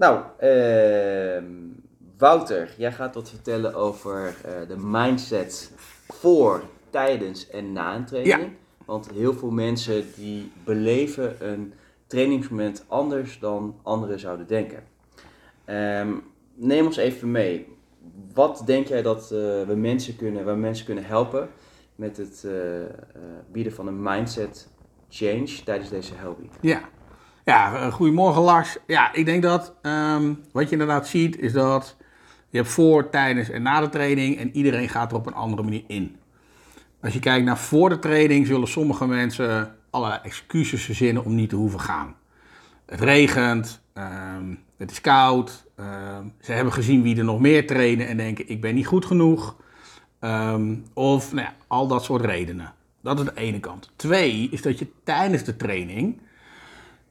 Nou, ehm, Wouter, jij gaat wat vertellen over eh, de mindset voor, tijdens en na een training. Want heel veel mensen die beleven een trainingsmoment anders dan anderen zouden denken. Ehm, neem ons even mee. Wat denk jij dat eh, we mensen kunnen, waar mensen kunnen helpen met het eh, bieden van een mindset change tijdens deze Hellweek? Ja. Ja, goedemorgen Lars. Ja, ik denk dat ehm, wat je inderdaad ziet is dat je hebt voor, tijdens en na de training en iedereen gaat er op een andere manier in. Als je kijkt naar voor de training zullen sommige mensen allerlei excuses verzinnen om niet te hoeven gaan. Het regent, ehm, het is koud, ehm, ze hebben gezien wie er nog meer trainen en denken ik ben niet goed genoeg. Of nou ja, al dat soort redenen. Dat is de ene kant. Twee is dat je tijdens de training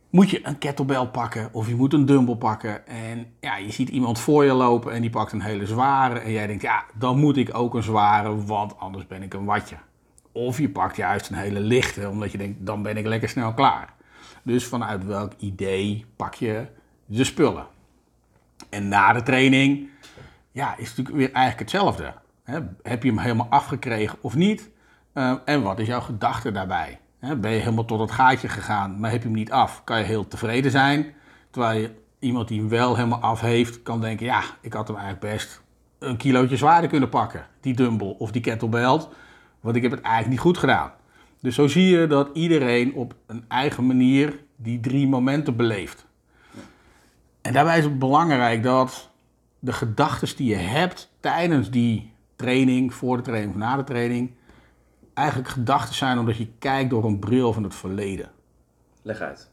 moet je een kettlebell pakken of je moet een dumbbell pakken. En ja, je ziet iemand voor je lopen en die pakt een hele zware. En jij denkt, ja, dan moet ik ook een zware, want anders ben ik een watje. Of je pakt juist een hele lichte, omdat je denkt, dan ben ik lekker snel klaar. Dus vanuit welk idee pak je de spullen? En na de training, ja, is het natuurlijk weer eigenlijk hetzelfde. Heb je hem helemaal afgekregen of niet? Uh, en wat is jouw gedachte daarbij? Ben je helemaal tot het gaatje gegaan, maar heb je hem niet af? Kan je heel tevreden zijn. Terwijl je, iemand die hem wel helemaal af heeft, kan denken: ja, ik had hem eigenlijk best een kilootje zwaarder kunnen pakken, die dumbbell of die kettlebell. Want ik heb het eigenlijk niet goed gedaan. Dus zo zie je dat iedereen op een eigen manier die drie momenten beleeft. En daarbij is het belangrijk dat de gedachten die je hebt tijdens die training, voor de training of na de training, eigenlijk gedachten zijn omdat je kijkt door een bril van het verleden. Leg uit.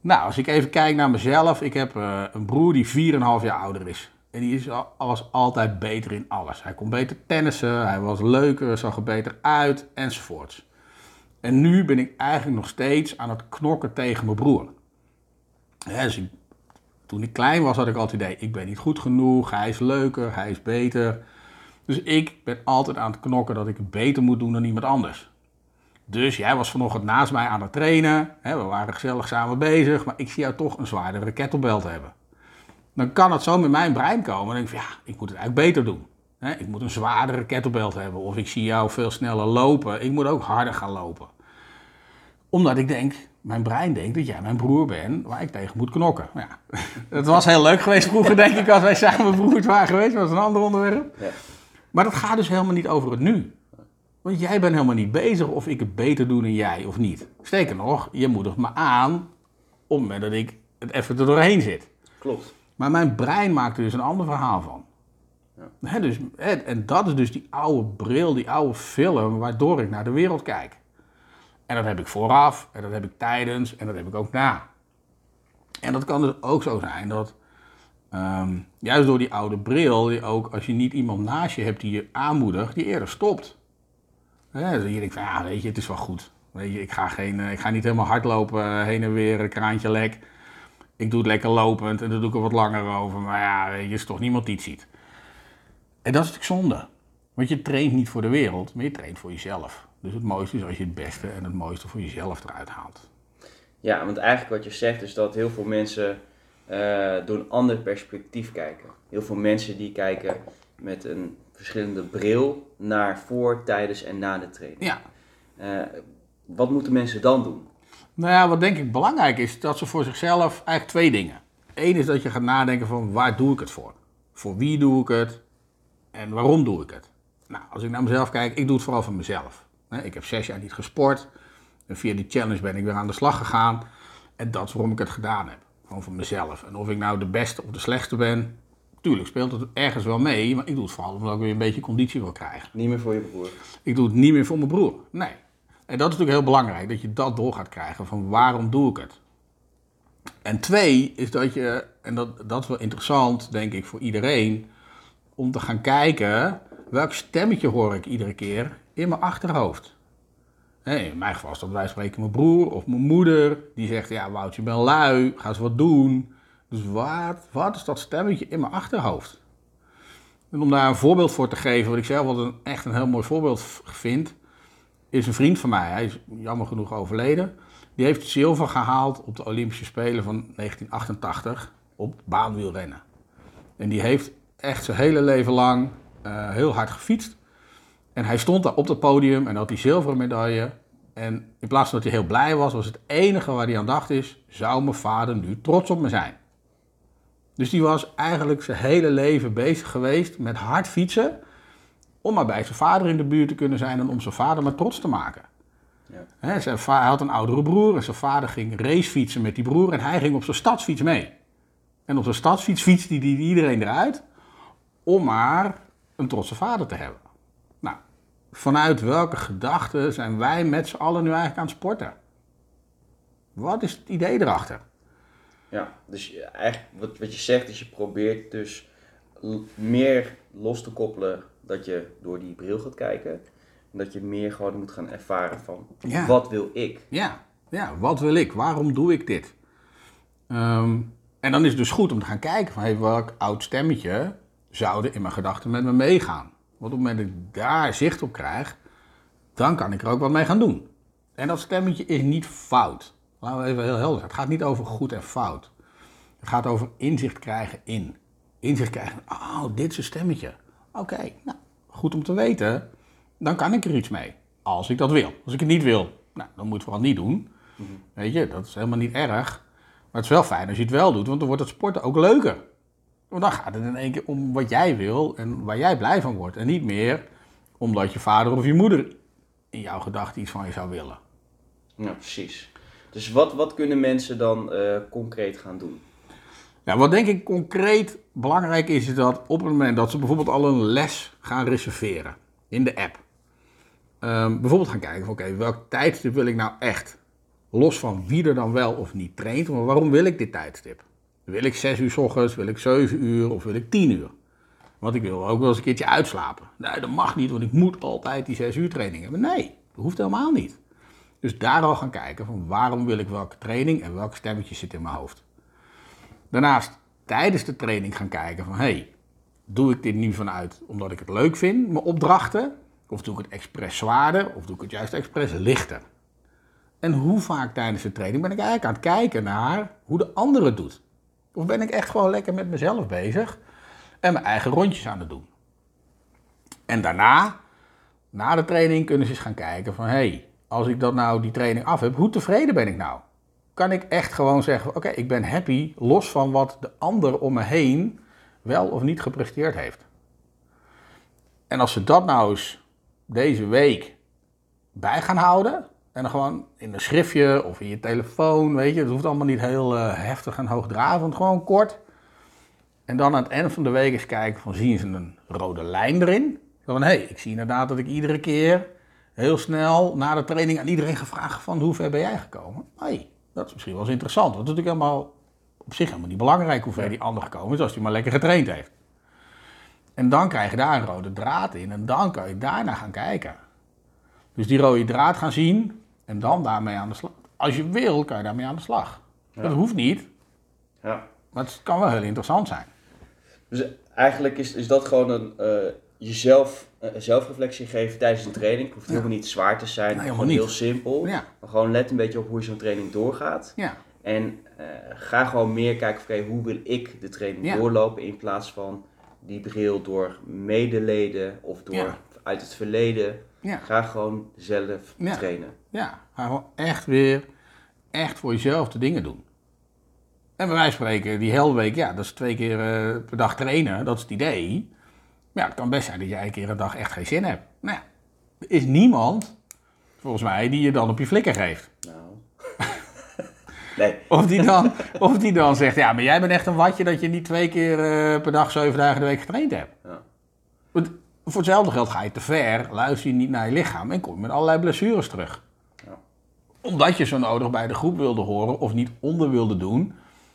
Nou, als ik even kijk naar mezelf, ik heb uh, een broer die 4,5 jaar ouder is. En die is, was altijd beter in alles. Hij kon beter tennissen, hij was leuker, zag er beter uit, enzovoorts. En nu ben ik eigenlijk nog steeds aan het knokken tegen mijn broer. dus toen ik klein was, had ik altijd het idee: ik ben niet goed genoeg, hij is leuker, hij is beter. Dus ik ben altijd aan het knokken dat ik het beter moet doen dan iemand anders. Dus jij was vanochtend naast mij aan het trainen. Hè, we waren gezellig samen bezig, maar ik zie jou toch een zwaardere kettlebell hebben. Dan kan het zo met mijn brein komen. Dan denk ik van, ja, ik moet het eigenlijk beter doen. Hè, ik moet een zwaardere kettlebell hebben. Of ik zie jou veel sneller lopen. Ik moet ook harder gaan lopen. Omdat ik denk, mijn brein denkt dat jij mijn broer bent waar ik tegen moet knokken. Ja, het was heel leuk geweest vroeger, denk ik, als wij samen broers waren geweest. Dat was een ander onderwerp. Ja. Maar dat gaat dus helemaal niet over het nu. Want jij bent helemaal niet bezig of ik het beter doe dan jij of niet. Sterker nog, je moedigt me aan op het moment dat ik het even er doorheen zit. Klopt. Maar mijn brein maakt er dus een ander verhaal van. Ja. dus, en dat is dus die oude bril, die oude film waardoor ik naar de wereld kijk. En dat heb ik vooraf, en dat heb ik tijdens, en dat heb ik ook na. En dat kan dus ook zo zijn dat Ehm, juist door die oude bril, ook als je niet iemand naast je hebt die je aanmoedigt, die eerder stopt. He, dus je denkt van, ja, weet je, het is wel goed. Weet je, ik ga, geen, eh, ik ga niet helemaal hardlopen, uh, heen en weer, een kraantje lek. Ik doe het lekker lopend en dan doe ik er wat langer over. Maar ja, weet je, is toch niemand die het ziet. En dat is natuurlijk zonde. Want je traint niet voor de wereld, maar je traint voor jezelf. Dus het mooiste is als je het beste en het mooiste voor jezelf eruit haalt. Ja, want eigenlijk wat je zegt is dat heel veel mensen uh, door een ander perspectief kijken. Heel veel mensen die kijken met een verschillende bril naar voor, tijdens en na de training. Ja. Uh, wat moeten mensen dan doen? Nou ja, wat denk ik belangrijk is, dat ze voor zichzelf eigenlijk twee dingen. Eén is dat je gaat nadenken van waar doe ik het voor? Voor wie doe ik het? En waarom doe ik het? Nou, als ik naar mezelf kijk, ik doe het vooral voor mezelf. Ik heb zes jaar niet gesport. En via die challenge ben ik weer aan de slag gegaan. En dat is waarom ik het gedaan heb. Gewoon voor mezelf. En of ik nou de beste of de slechtste ben, tuurlijk speelt het ergens wel mee. Maar ik doe het vooral omdat ik weer een beetje conditie wil krijgen. Niet meer voor je broer? Ik doe het niet meer voor mijn broer, nee. En dat is natuurlijk heel belangrijk, dat je dat door gaat krijgen. Van waarom doe ik het? En twee is dat je, en dat, dat is wel interessant denk ik voor iedereen, om te gaan kijken welk stemmetje hoor ik iedere keer in mijn achterhoofd in mijn geval is dat wij spreken mijn broer of mijn moeder. Die zegt, ja Wout, je bent lui, ga eens wat doen. Dus wat, wat is dat stemmetje in mijn achterhoofd? En om daar een voorbeeld voor te geven, wat ik zelf wel echt een heel mooi voorbeeld vind, is een vriend van mij. Hij is jammer genoeg overleden. Die heeft zilver gehaald op de Olympische Spelen van 1988. op baanwielrennen. En die heeft echt zijn hele leven lang eh, heel hard gefietst. En hij stond daar op het podium en had die zilveren medaille. En in plaats van dat hij heel blij was, was het enige waar hij aan dacht is... zou mijn vader nu trots op me zijn? Dus die was eigenlijk zijn hele leven bezig geweest met hard fietsen... om maar bij zijn vader in de buurt te kunnen zijn en om zijn vader maar trots te maken. Ja. Zijn hij had een oudere broer en zijn vader ging racefietsen met die broer en hij ging op zijn stadsfiets mee. En op zijn stadsfiets fietste hij iedereen eruit om maar een trotse vader te hebben. Vanuit welke gedachten zijn wij met z'n allen nu eigenlijk aan het sporten? Wat is het idee erachter? Ja, dus eigenlijk wat, wat je zegt is je probeert dus meer los te koppelen dat je door die bril gaat kijken. En dat je meer gewoon moet gaan ervaren van Ja. wat wil ik? Ja, ja, wat wil ik? Waarom doe ik dit? Ehm, en dan is het dus goed om te gaan kijken van hey, welk oud stemmetje zou er in mijn gedachten met me meegaan. Want op het moment dat ik daar zicht op krijg, dan kan ik er ook wat mee gaan doen. En dat stemmetje is niet fout. Laten we even heel helder zijn. Het gaat niet over goed en fout. Het gaat over inzicht krijgen in. Inzicht krijgen, oh, dit is een stemmetje. Oké, nou, goed om te weten. Dan kan ik er iets mee. Als ik dat wil. Als ik het niet wil, nou, dan moet het vooral niet doen. Weet je, dat is helemaal niet erg. Maar het is wel fijn als je het wel doet, want dan wordt het sporten ook leuker. Want dan gaat het in één keer om wat jij wil en waar jij blij van wordt. En niet meer omdat je vader of je moeder in jouw gedachten iets van je zou willen. Ja, precies. Dus wat, wat kunnen mensen dan eh, concreet gaan doen? Nou, wat denk ik concreet belangrijk is, is dat op het moment dat ze bijvoorbeeld al een les gaan reserveren in de app. ehm, bijvoorbeeld gaan kijken van oké, welk tijdstip wil ik nou echt? Los van wie er dan wel of niet traint, maar waarom wil ik dit tijdstip? Wil ik 6 uur s ochtends, wil ik 7 uur of wil ik 10 uur? Want ik wil ook wel eens een keertje uitslapen. Nee, dat mag niet, want ik moet altijd die 6 uur training hebben. Nee, dat hoeft helemaal niet. Dus daar al gaan kijken van waarom wil ik welke training en welk stemmetje zit in mijn hoofd. Daarnaast tijdens de training gaan kijken van, hey, doe ik dit nu vanuit omdat ik het leuk vind, mijn opdrachten? Of doe ik het expres zwaarder? Of doe ik het juist expres lichter? En hoe vaak tijdens de training ben ik eigenlijk aan het kijken naar hoe de ander het doet? Of ben ik echt gewoon lekker met mezelf bezig en mijn eigen rondjes aan het doen? En daarna, na de training, kunnen ze eens gaan kijken van, hé, hey, als ik dat nou die training af heb, hoe tevreden ben ik nou? Kan ik echt gewoon zeggen, oké, ik ben happy, los van wat de ander om me heen wel of niet gepresteerd heeft. En als ze dat nou eens deze week bij gaan houden, en dan gewoon in een schriftje of in je telefoon, weet je, het hoeft allemaal niet heel eh, heftig en hoogdravend, gewoon kort. En dan aan het eind van de week eens kijken van, zien ze een rode lijn erin? Van, hé, hey, ik zie inderdaad dat ik iedere keer heel snel na de training aan iedereen gevraagd van, hoe ver ben jij gekomen? hey, dat is misschien wel eens interessant. Want het is natuurlijk helemaal op zich helemaal niet belangrijk hoe ver die ander gekomen is, als hij maar lekker getraind heeft. En dan krijg je daar een rode draad in en dan kan je daarna gaan kijken. Dus die rode draad gaan zien en dan daarmee aan de slag. Als je wil, kan je daarmee aan de slag. Dat hoeft niet, Ja. maar het kan wel heel interessant zijn. Dus eigenlijk is, is dat gewoon een eh, jezelf eh, zelfreflectie geven tijdens een training. Het hoeft helemaal niet zwaar te zijn, Nee, helemaal gewoon niet. heel simpel. Ja. Maar gewoon let een beetje op hoe je zo'n training doorgaat. Ja, En eh, ga gewoon meer kijken, van, hoe wil ik de training doorlopen in plaats van die bril door medeleden of door uit het verleden. Ja. Ga gewoon zelf Ja. trainen. Ja, ga gewoon echt weer, echt voor jezelf de dingen doen. En bij wijze van spreken, die helweek, ja, dat is twee keer eh, per dag trainen, dat is het idee. Maar ja, het kan best zijn dat jij een keer een dag echt geen zin hebt. Nou ja, er is niemand, volgens mij, die je dan op je flikker geeft. Nou. nee, Of die dan, of die dan zegt, ja, maar jij bent echt een watje dat je niet twee keer eh, per dag, zeven dagen de week getraind hebt. Ja. Want voor hetzelfde geld ga je te ver, luister je niet naar je lichaam en kom je met allerlei blessures terug. Ja. Omdat je zo nodig bij de groep wilde horen of niet onder wilde doen,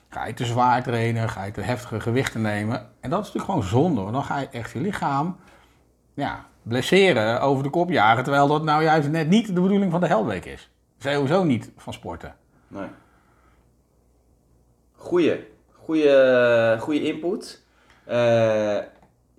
ga je te zwaar trainen, ga je te heftige gewichten nemen. En dat is natuurlijk gewoon zonde, want dan ga je echt je lichaam ja, blesseren, over de kop jagen, terwijl dat nou juist net niet de bedoeling van de Helweek is. Sowieso niet van sporten. nee. Goeie, goeie, goeie input. Eh,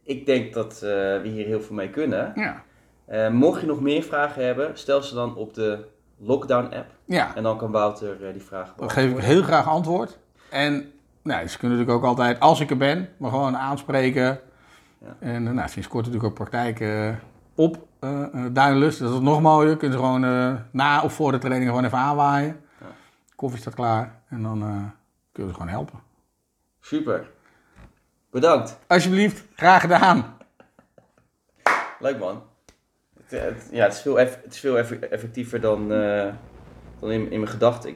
ik denk dat eh, we hier heel veel mee kunnen. Ja. Eh, mocht je nog meer vragen hebben, stel ze dan op de Lockdown app. Ja, En dan kan Wouter eh, die vragen dan geef ik heel graag antwoord. En Nee, ze kunnen natuurlijk ook altijd, als ik er ben, maar gewoon aanspreken. Ja. En nou, sinds kort natuurlijk ook praktijk op eh, Duinlust. Dat is nog mooier. Kunnen ze gewoon na of voor de training gewoon even aanwaaien. Ja. Koffie staat klaar. En dan eh, kunnen ze gewoon helpen. Super. Bedankt. Alsjeblieft, graag gedaan. Leuk man. Het, het- ja, het is veel, eff- het is veel eff- effectiever dan, eh, dan in, in mijn gedachten.